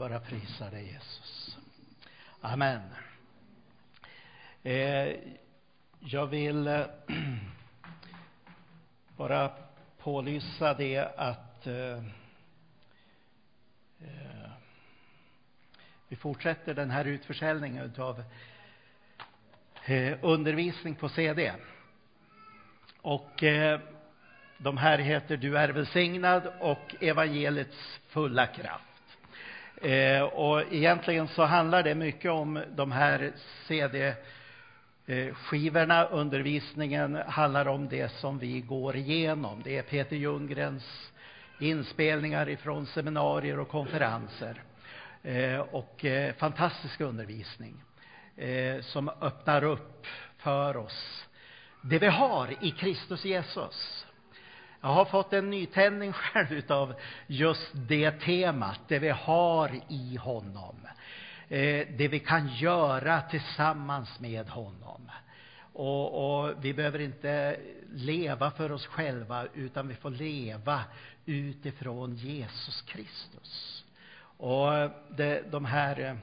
Bara prisa dig Jesus. Amen. Eh, jag vill eh, bara pålysa det att eh, eh, vi fortsätter den här utförsäljningen av eh, undervisning på CD. Och eh, de här heter Du är välsignad och Evangeliets fulla kraft. Eh, och egentligen så handlar det mycket om de här CD-skivorna. Undervisningen handlar om det som vi går igenom. Det är Peter Ljunggrens inspelningar ifrån seminarier och konferenser. Eh, och eh, fantastisk undervisning eh, som öppnar upp för oss det vi har i Kristus Jesus. Jag har fått en nytändning själv utav just det temat, det vi har i honom. Eh, det vi kan göra tillsammans med honom. Och, och, vi behöver inte leva för oss själva, utan vi får leva utifrån Jesus Kristus. Och det, de här,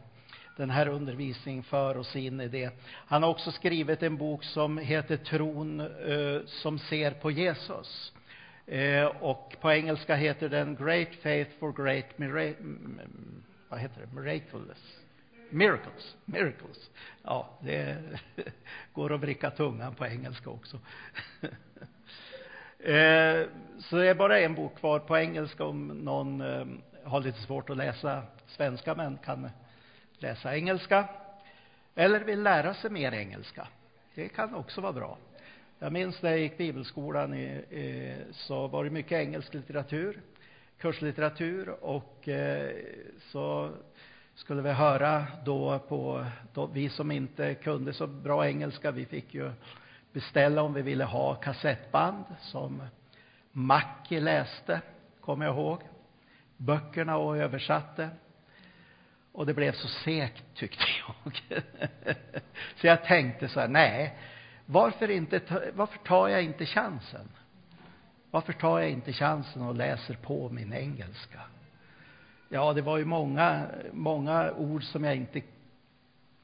den här undervisningen för oss in i det. Han har också skrivit en bok som heter Tron eh, som ser på Jesus. Eh, och på engelska heter den Great Faith for Great vad heter det? Miraculous. Miracles. Miracles. Ja, det går att vricka tungan på engelska också. eh, så det är bara en bok kvar på engelska om någon eh, har lite svårt att läsa svenska men kan läsa engelska. Eller vill lära sig mer engelska. Det kan också vara bra. Jag minns när jag gick bibelskolan i, i, så var det mycket engelsk litteratur, kurslitteratur och eh, så skulle vi höra då på, då vi som inte kunde så bra engelska, vi fick ju beställa om vi ville ha kassettband som Mackie läste, kommer jag ihåg, böckerna och översatte. Och det blev så segt tyckte jag. så jag tänkte så här, nej, varför, inte, varför tar jag inte chansen? Varför tar jag inte chansen och läser på min engelska? Ja, det var ju många, många ord som jag inte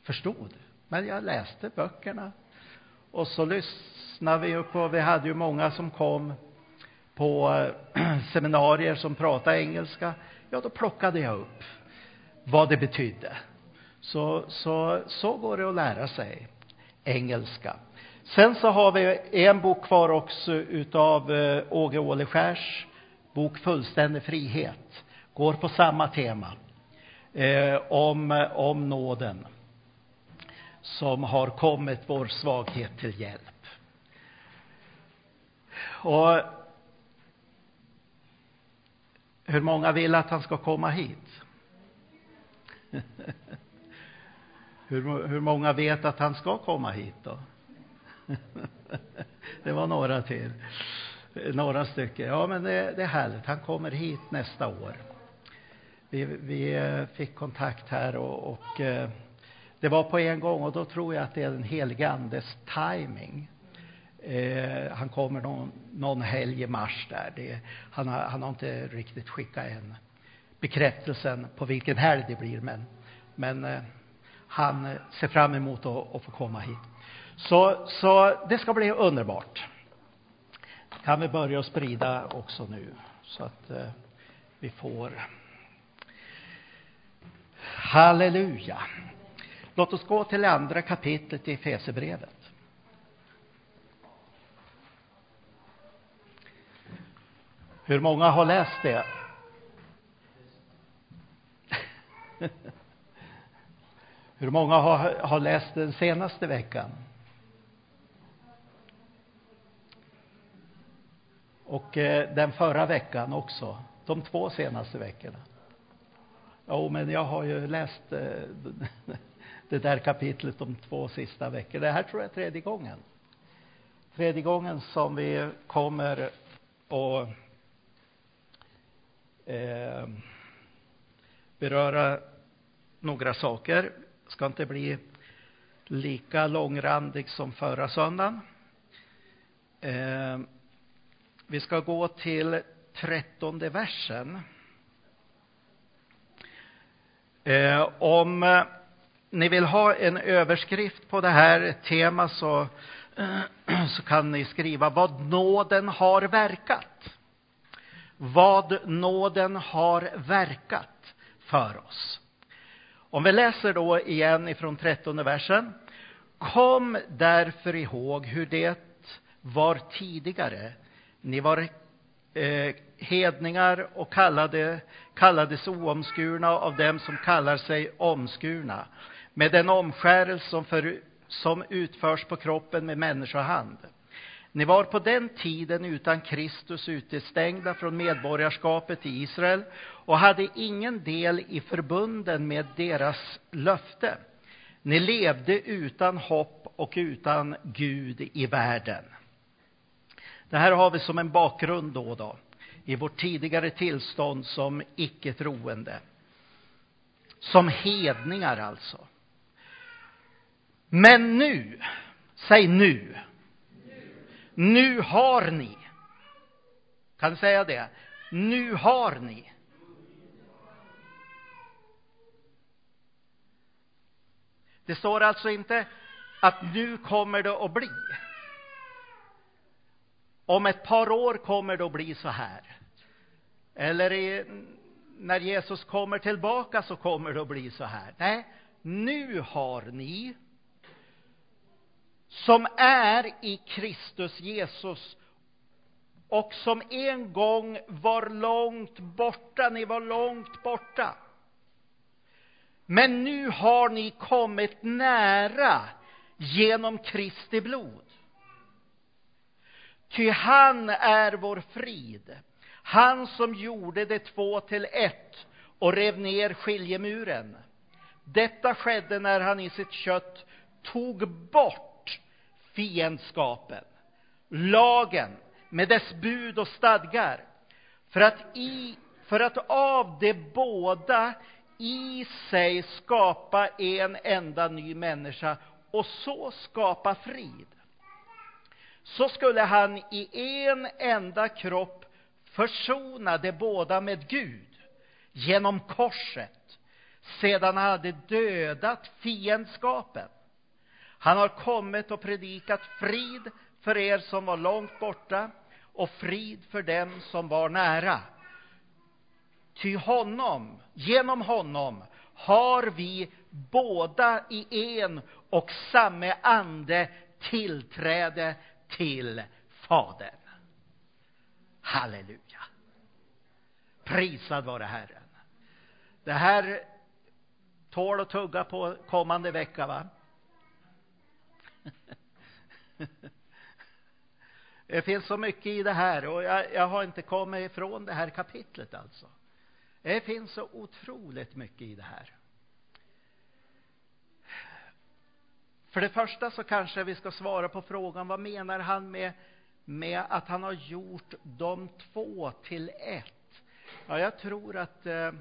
förstod. Men jag läste böckerna. Och så lyssnade vi ju på, vi hade ju många som kom på seminarier som pratade engelska. Ja, då plockade jag upp vad det betydde. Så, så, så går det att lära sig engelska. Sen så har vi en bok kvar också utav eh, Åge Åleskärs bok Fullständig frihet. Går på samma tema. Eh, om, om nåden. Som har kommit vår svaghet till hjälp. Och hur många vill att han ska komma hit? hur, hur många vet att han ska komma hit då? det var några till. Några stycken. Ja, men det, det är härligt. Han kommer hit nästa år. Vi, vi eh, fick kontakt här och, och eh, det var på en gång och då tror jag att det är den helige Andes timing. Eh, han kommer någon, någon helg i mars där. Det, han, har, han har inte riktigt skickat en bekräftelsen på vilken helg det blir, men, men eh, han ser fram emot att, att få komma hit. Så, så det ska bli underbart. Kan vi börja sprida också nu så att eh, vi får Halleluja. Låt oss gå till andra kapitlet i Fesebrevet. Hur många har läst det? Hur många har, har läst den senaste veckan? Och eh, den förra veckan också. De två senaste veckorna. Jo, men jag har ju läst eh, det där kapitlet de två sista veckorna. Det här tror jag är tredje gången. Tredje gången som vi kommer att eh, beröra några saker. ska inte bli lika långrandig som förra söndagen. Eh, vi ska gå till trettonde versen. Eh, om eh, ni vill ha en överskrift på det här temat så, eh, så kan ni skriva vad nåden har verkat. Vad nåden har verkat för oss. Om vi läser då igen ifrån trettonde versen. Kom därför ihåg hur det var tidigare. Ni var eh, hedningar och kallade, kallades oomskurna av dem som kallar sig omskurna med den omskärelse som, för, som utförs på kroppen med människohand. Ni var på den tiden utan Kristus utestängda från medborgarskapet i Israel och hade ingen del i förbunden med deras löfte. Ni levde utan hopp och utan Gud i världen. Det här har vi som en bakgrund då, och då i vårt tidigare tillstånd som icke-troende. Som hedningar alltså. Men nu, säg nu. Nu har ni. Kan du säga det? Nu har ni. Det står alltså inte att nu kommer det att bli. Om ett par år kommer det att bli så här. Eller i, när Jesus kommer tillbaka så kommer det att bli så här. Nej, nu har ni som är i Kristus Jesus och som en gång var långt borta, ni var långt borta. Men nu har ni kommit nära genom Kristi blod. Ty han är vår frid, han som gjorde de två till ett och rev ner skiljemuren. Detta skedde när han i sitt kött tog bort fiendskapen, lagen med dess bud och stadgar, för att, i, för att av de båda i sig skapa en enda ny människa och så skapa frid så skulle han i en enda kropp försona de båda med Gud genom korset, sedan han hade dödat fiendskapen. Han har kommit och predikat frid för er som var långt borta och frid för dem som var nära. Ty honom, genom honom, har vi båda i en och samme ande tillträde till Fadern. Halleluja. Prisad vare Herren. Det här tål att tugga på kommande vecka, va? Det finns så mycket i det här och jag, jag, har inte kommit ifrån det här kapitlet alltså. Det finns så otroligt mycket i det här. För det första så kanske vi ska svara på frågan, vad menar han med, med att han har gjort de två till ett? Ja, jag tror att, eh,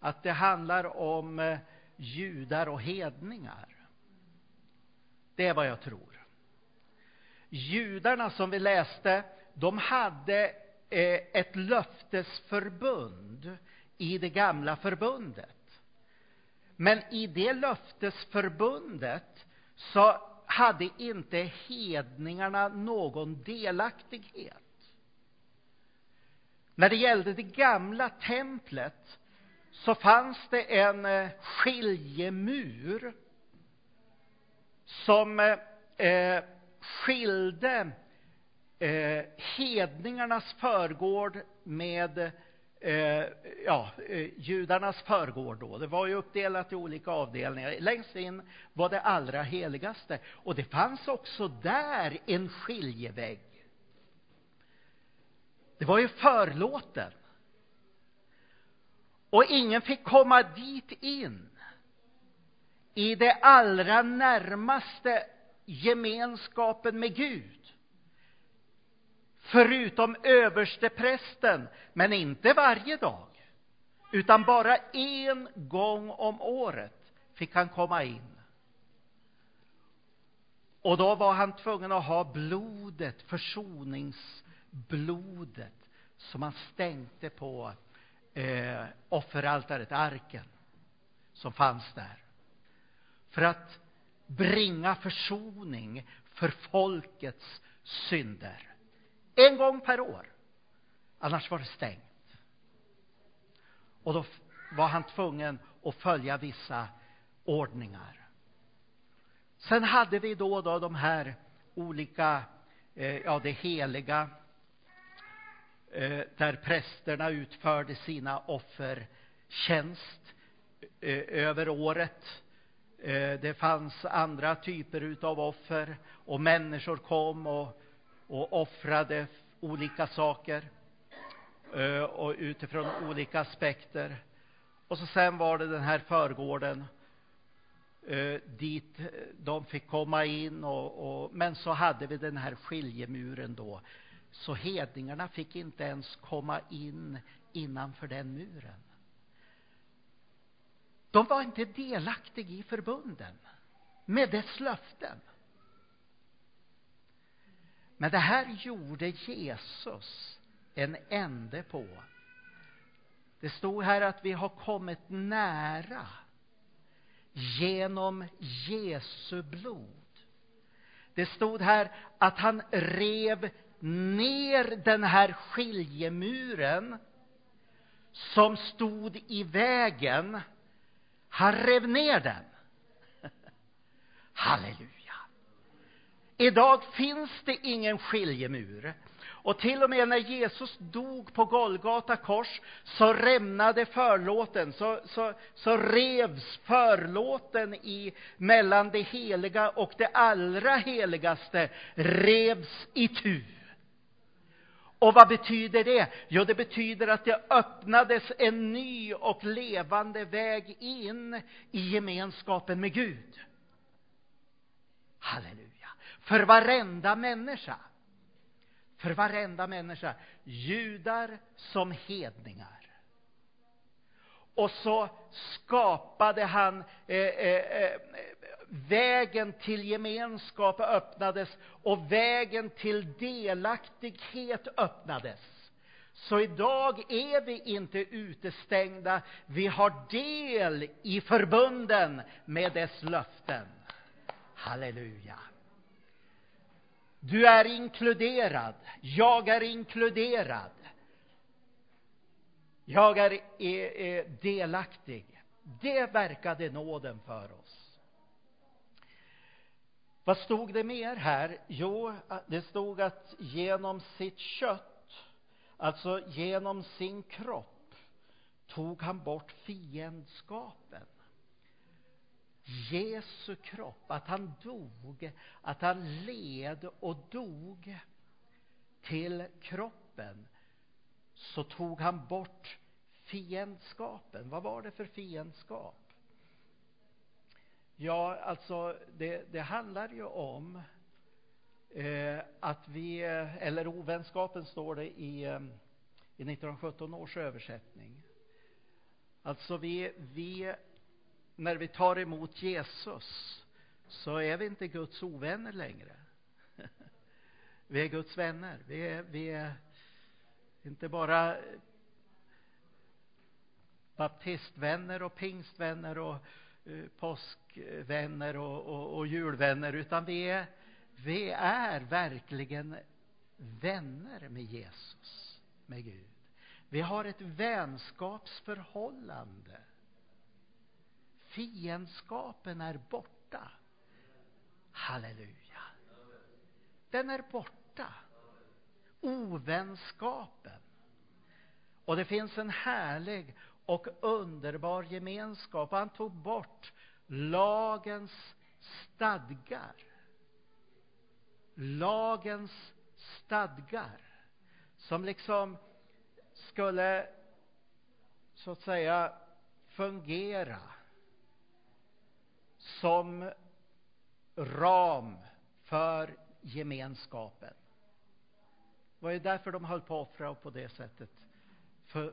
att det handlar om eh, judar och hedningar. Det är vad jag tror. Judarna som vi läste, de hade eh, ett löftesförbund i det gamla förbundet. Men i det löftesförbundet så hade inte hedningarna någon delaktighet. När det gällde det gamla templet så fanns det en eh, skiljemur som eh, eh, skilde eh, hedningarnas förgård med eh, ja, eh, judarnas förgård då. Det var ju uppdelat i olika avdelningar. Längst in var det allra heligaste. Och det fanns också där en skiljevägg. Det var ju förlåten. Och ingen fick komma dit in i det allra närmaste gemenskapen med Gud förutom översteprästen, men inte varje dag, utan bara en gång om året fick han komma in. Och då var han tvungen att ha blodet, försoningsblodet, som han stänkte på eh, offeraltaret, arken. som fanns där. För att bringa försoning för folkets synder. En gång per år. Annars var det stängt. Och då var han tvungen att följa vissa ordningar. Sen hade vi då, då de här olika, eh, ja det heliga, eh, där prästerna utförde sina offertjänst eh, över året. Eh, det fanns andra typer utav offer och människor kom och, och offrade olika saker eh, och utifrån olika aspekter. Och så sen var det den här förgården eh, dit de fick komma in och, och, men så hade vi den här skiljemuren då. Så hedningarna fick inte ens komma in innanför den muren. De var inte delaktiga i förbunden med dess löften. Men det här gjorde Jesus en ände på. Det stod här att vi har kommit nära genom Jesu blod. Det stod här att han rev ner den här skiljemuren som stod i vägen. Han rev ner den. Halleluja. Idag finns det ingen skiljemur. Och till och med när Jesus dog på Golgata kors så rämnade förlåten, så, så, så revs förlåten i, mellan det heliga och det allra heligaste, revs i tu. Och vad betyder det? Jo, det betyder att det öppnades en ny och levande väg in i gemenskapen med Gud. Halleluja. För varenda människa för varenda människa, judar som hedningar. Och så skapade han eh, eh, eh, vägen till gemenskap öppnades och vägen till delaktighet öppnades. Så idag är vi inte utestängda, vi har del i förbunden med dess löften. Halleluja. Du är inkluderad. Jag är inkluderad. Jag är, är, är delaktig. Det verkade nåden för oss. Vad stod det mer här? Jo, det stod att genom sitt kött, alltså genom sin kropp, tog han bort fiendskapen. Jesu kropp, att han dog, att han led och dog till kroppen, så tog han bort fiendskapen. Vad var det för fiendskap? Ja, alltså, det, det handlar ju om eh, att vi, eller ovänskapen står det i, eh, i 1917 års översättning. Alltså, vi, vi när vi tar emot Jesus så är vi inte Guds ovänner längre. Vi är Guds vänner. Vi är, vi är inte bara baptistvänner och pingstvänner och eh, påskvänner och, och, och julvänner, utan vi är, vi är verkligen vänner med Jesus, med Gud. Vi har ett vänskapsförhållande Fiendskapen är borta. Halleluja. Den är borta. Ovänskapen. Och det finns en härlig och underbar gemenskap. Han tog bort lagens stadgar. Lagens stadgar som liksom skulle så att säga fungera som ram för gemenskapen. Det var ju därför de höll på att offra och på det sättet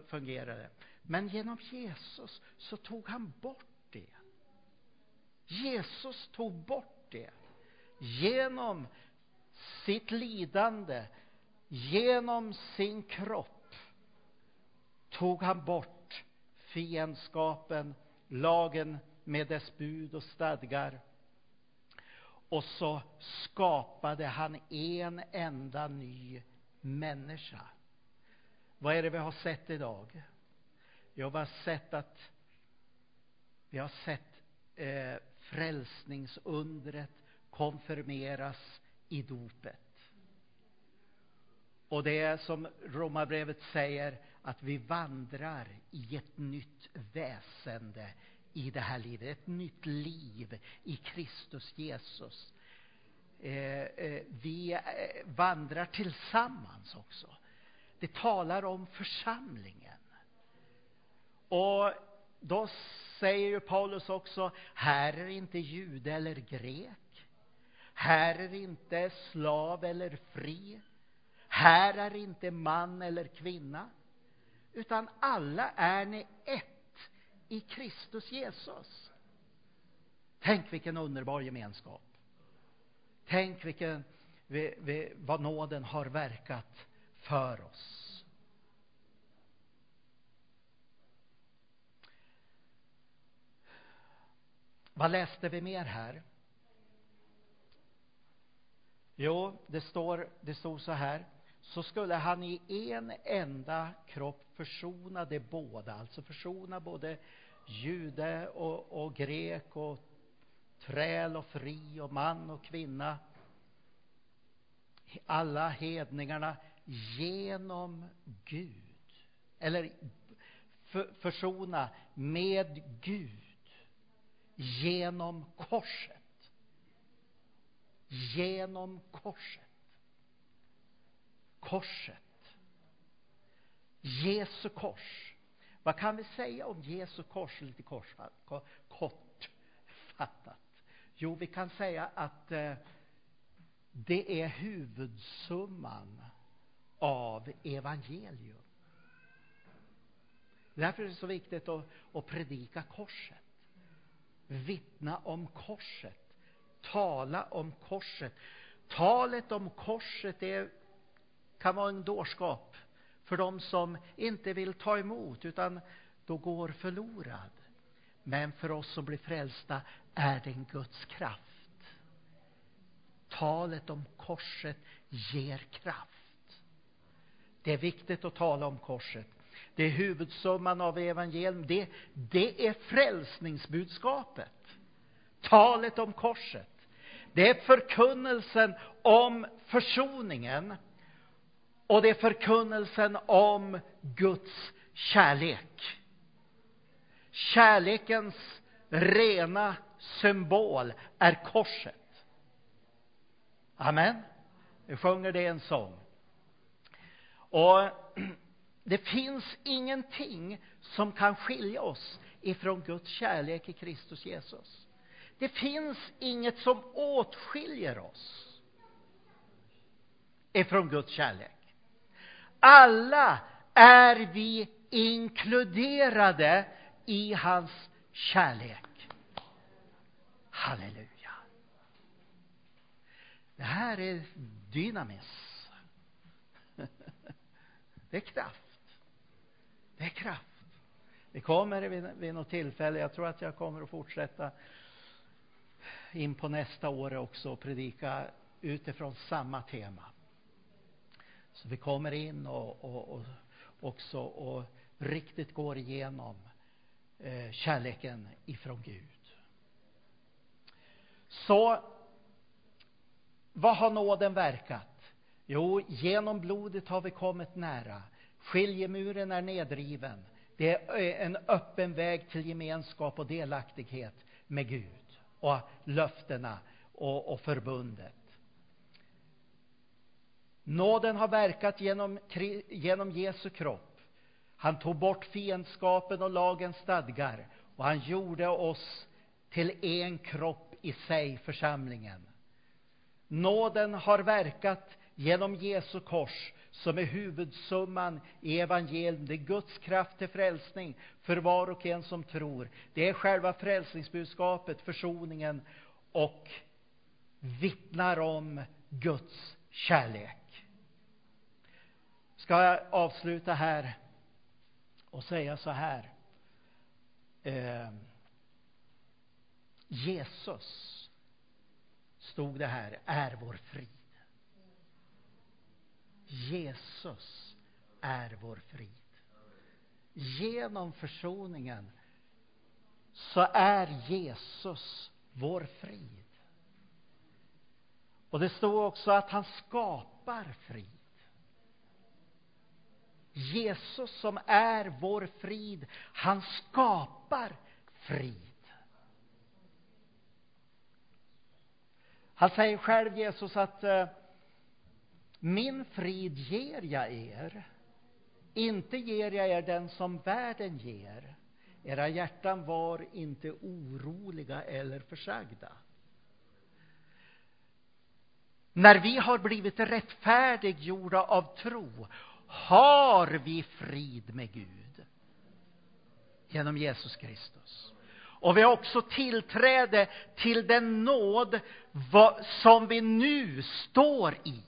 fungerade. Men genom Jesus så tog han bort det. Jesus tog bort det. Genom sitt lidande, genom sin kropp tog han bort fiendskapen, lagen med dess bud och stadgar. Och så skapade han en enda ny människa. Vad är det vi har sett idag? Jo, vi har sett att vi har sett eh, frälsningsundret konfirmeras i dopet. Och det är som Romarbrevet säger att vi vandrar i ett nytt väsende i det här livet, ett nytt liv i Kristus Jesus. Eh, eh, vi eh, vandrar tillsammans också. Det talar om församlingen. Och då säger ju Paulus också, här är inte jude eller grek. Här är inte slav eller fri. Här är inte man eller kvinna. Utan alla är ni ett i Kristus Jesus. Tänk vilken underbar gemenskap. Tänk vilken, vad nåden har verkat för oss. Vad läste vi mer här? Jo, det står, det stod så här. Så skulle han i en enda kropp försona de båda, alltså försona både jude och, och grek och träl och fri och man och kvinna. Alla hedningarna genom Gud. Eller för, försona med Gud genom korset. Genom korset. Korset. Jesu kors. Vad kan vi säga om Jesu kors lite kortfattat? Jo, vi kan säga att eh, det är huvudsumman av evangelium. Därför är det så viktigt att, att predika korset vittna om korset, tala om korset. Talet om korset är, kan vara en dårskap för de som inte vill ta emot, utan då går förlorad. Men för oss som blir frälsta är det en Guds kraft. Talet om korset ger kraft. Det är viktigt att tala om korset. Det är huvudsumman av evangelium. Det, det är frälsningsbudskapet. Talet om korset. Det är förkunnelsen om försoningen. Och det är förkunnelsen om Guds kärlek. Kärlekens rena symbol är korset. Amen. Vi sjunger det i en sång. Och det finns ingenting som kan skilja oss ifrån Guds kärlek i Kristus Jesus. Det finns inget som åtskiljer oss ifrån Guds kärlek. Alla är vi inkluderade i hans kärlek. Halleluja. Det här är dynamis. Det är kraft. Det är kraft. Det kommer vid, vid något tillfälle, jag tror att jag kommer att fortsätta in på nästa år också och predika utifrån samma tema. Så vi kommer in och, och, och också och riktigt går igenom eh, kärleken ifrån Gud. Så vad har nåden verkat? Jo, genom blodet har vi kommit nära. Skiljemuren är nedriven. Det är eh, en öppen väg till gemenskap och delaktighet med Gud och löftena och, och förbundet. Nåden har verkat genom, genom Jesu kropp. Han tog bort fiendskapen och lagens stadgar och han gjorde oss till en kropp i sig, församlingen. Nåden har verkat genom Jesu kors som är huvudsumman i evangelium. Det är Guds kraft till frälsning för var och en som tror. Det är själva frälsningsbudskapet, försoningen och vittnar om Guds kärlek. Ska jag avsluta här och säga så här. Eh, Jesus, stod det här, är vår frid. Jesus är vår frid. Genom försoningen så är Jesus vår frid. Och det står också att han skapar frid. Jesus som är vår frid, han skapar frid. Han säger själv, Jesus, att eh, min frid ger jag er. Inte ger jag er den som världen ger. Era hjärtan var inte oroliga eller försagda. När vi har blivit rättfärdiggjorda av tro har vi frid med Gud genom Jesus Kristus. Och vi har också tillträde till den nåd som vi nu står i.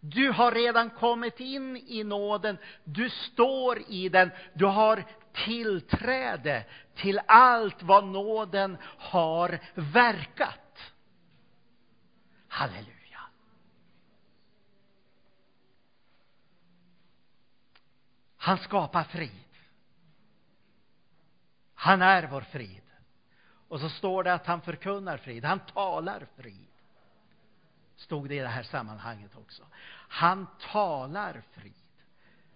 Du har redan kommit in i nåden, du står i den, du har tillträde till allt vad nåden har verkat. Halleluja. Han skapar frid. Han är vår frid. Och så står det att han förkunnar frid, han talar frid. Stod det i det här sammanhanget också. Han talar frid.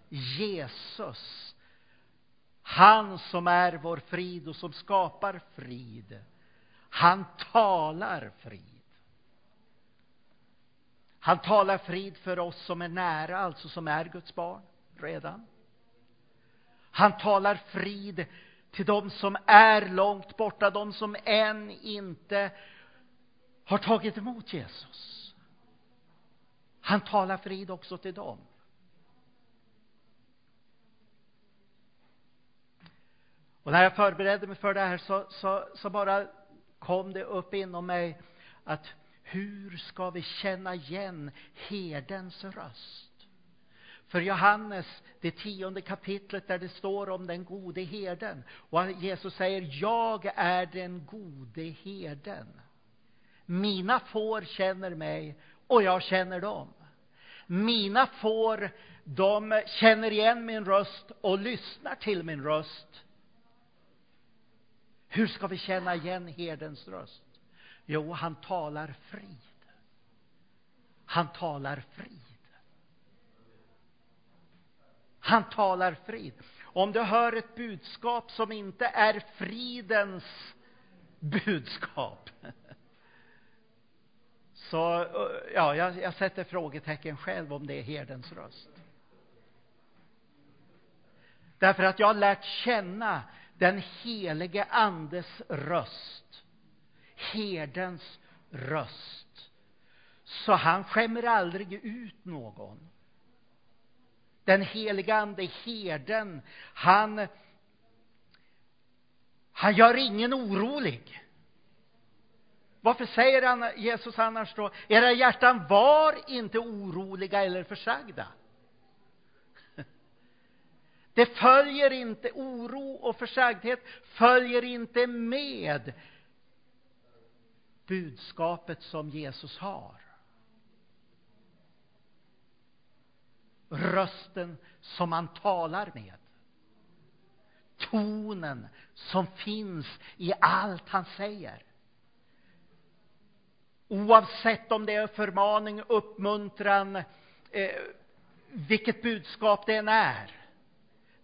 Jesus, han som är vår frid och som skapar frid. Han talar frid. Han talar frid för oss som är nära, alltså som är Guds barn redan. Han talar frid till dem som är långt borta, de som än inte har tagit emot Jesus. Han talar frid också till dem. Och när jag förberedde mig för det här så, så, så bara kom det upp inom mig att hur ska vi känna igen herdens röst? För Johannes, det tionde kapitlet där det står om den gode herden. Och Jesus säger, jag är den gode herden. Mina får känner mig och jag känner dem. Mina får, de känner igen min röst och lyssnar till min röst. Hur ska vi känna igen herdens röst? Jo, han talar frid. Han talar frid. Han talar frid. Om du hör ett budskap som inte är fridens budskap så ja, jag, jag sätter frågetecken själv om det är herdens röst. Därför att jag har lärt känna den helige Andes röst, herdens röst. Så han skämmer aldrig ut någon den helige Ande, herden, han, han gör ingen orolig. Varför säger han, Jesus annars då, era hjärtan var inte oroliga eller försagda? Det följer inte, oro och försagdhet följer inte med budskapet som Jesus har. Rösten som han talar med. Tonen som finns i allt han säger. Oavsett om det är förmaning, uppmuntran, eh, vilket budskap det än är.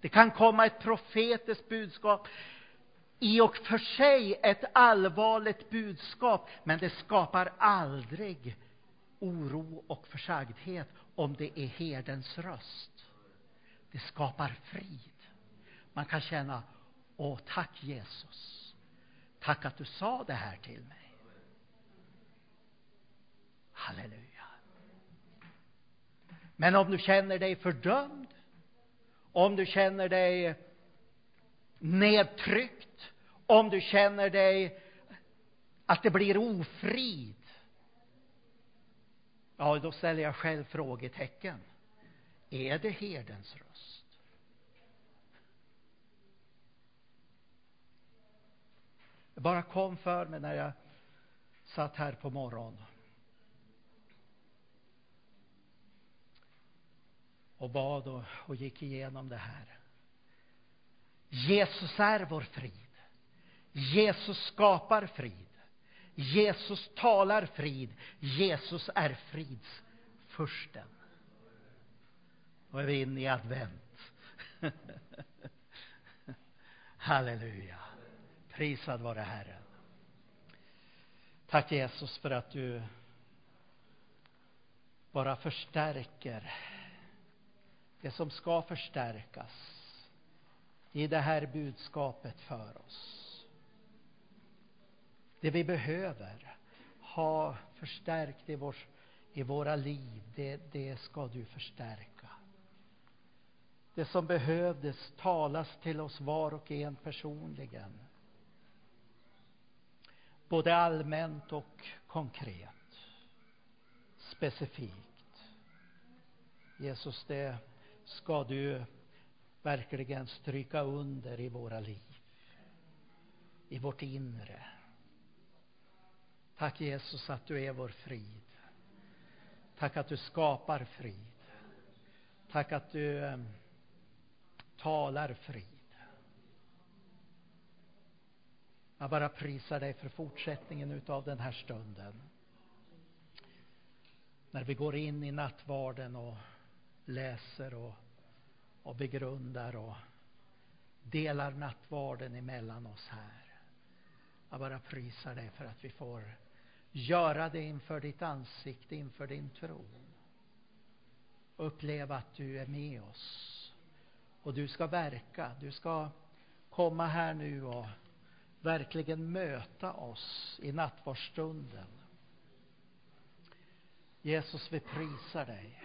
Det kan komma ett profetiskt budskap, i och för sig ett allvarligt budskap, men det skapar aldrig oro och försagdhet om det är herdens röst. Det skapar frid. Man kan känna, åh tack Jesus. Tack att du sa det här till mig. Halleluja. Men om du känner dig fördömd, om du känner dig nedtryckt, om du känner dig att det blir ofrid, Ja, då ställer jag själv frågetecken. Är det herdens röst? Det bara kom för mig när jag satt här på morgonen. Och bad och, och gick igenom det här. Jesus är vår frid. Jesus skapar frid. Jesus talar frid. Jesus är fridsfursten. Och är vi inne i advent. Halleluja. Prisad vare Herren. Tack Jesus för att du bara förstärker det som ska förstärkas i det här budskapet för oss. Det vi behöver ha förstärkt i, vår, i våra liv, det, det ska du förstärka. Det som behövdes talas till oss var och en personligen. Både allmänt och konkret. Specifikt. Jesus, det ska du verkligen stryka under i våra liv. I vårt inre. Tack Jesus att du är vår frid. Tack att du skapar frid. Tack att du eh, talar frid. Jag bara prisar dig för fortsättningen utav den här stunden. När vi går in i nattvarden och läser och, och begrundar och delar nattvarden emellan oss här. Jag bara prisar dig för att vi får göra det inför ditt ansikte, inför din tron. Uppleva att du är med oss. Och du ska verka, du ska komma här nu och verkligen möta oss i nattvardsstunden. Jesus, vi prisar dig.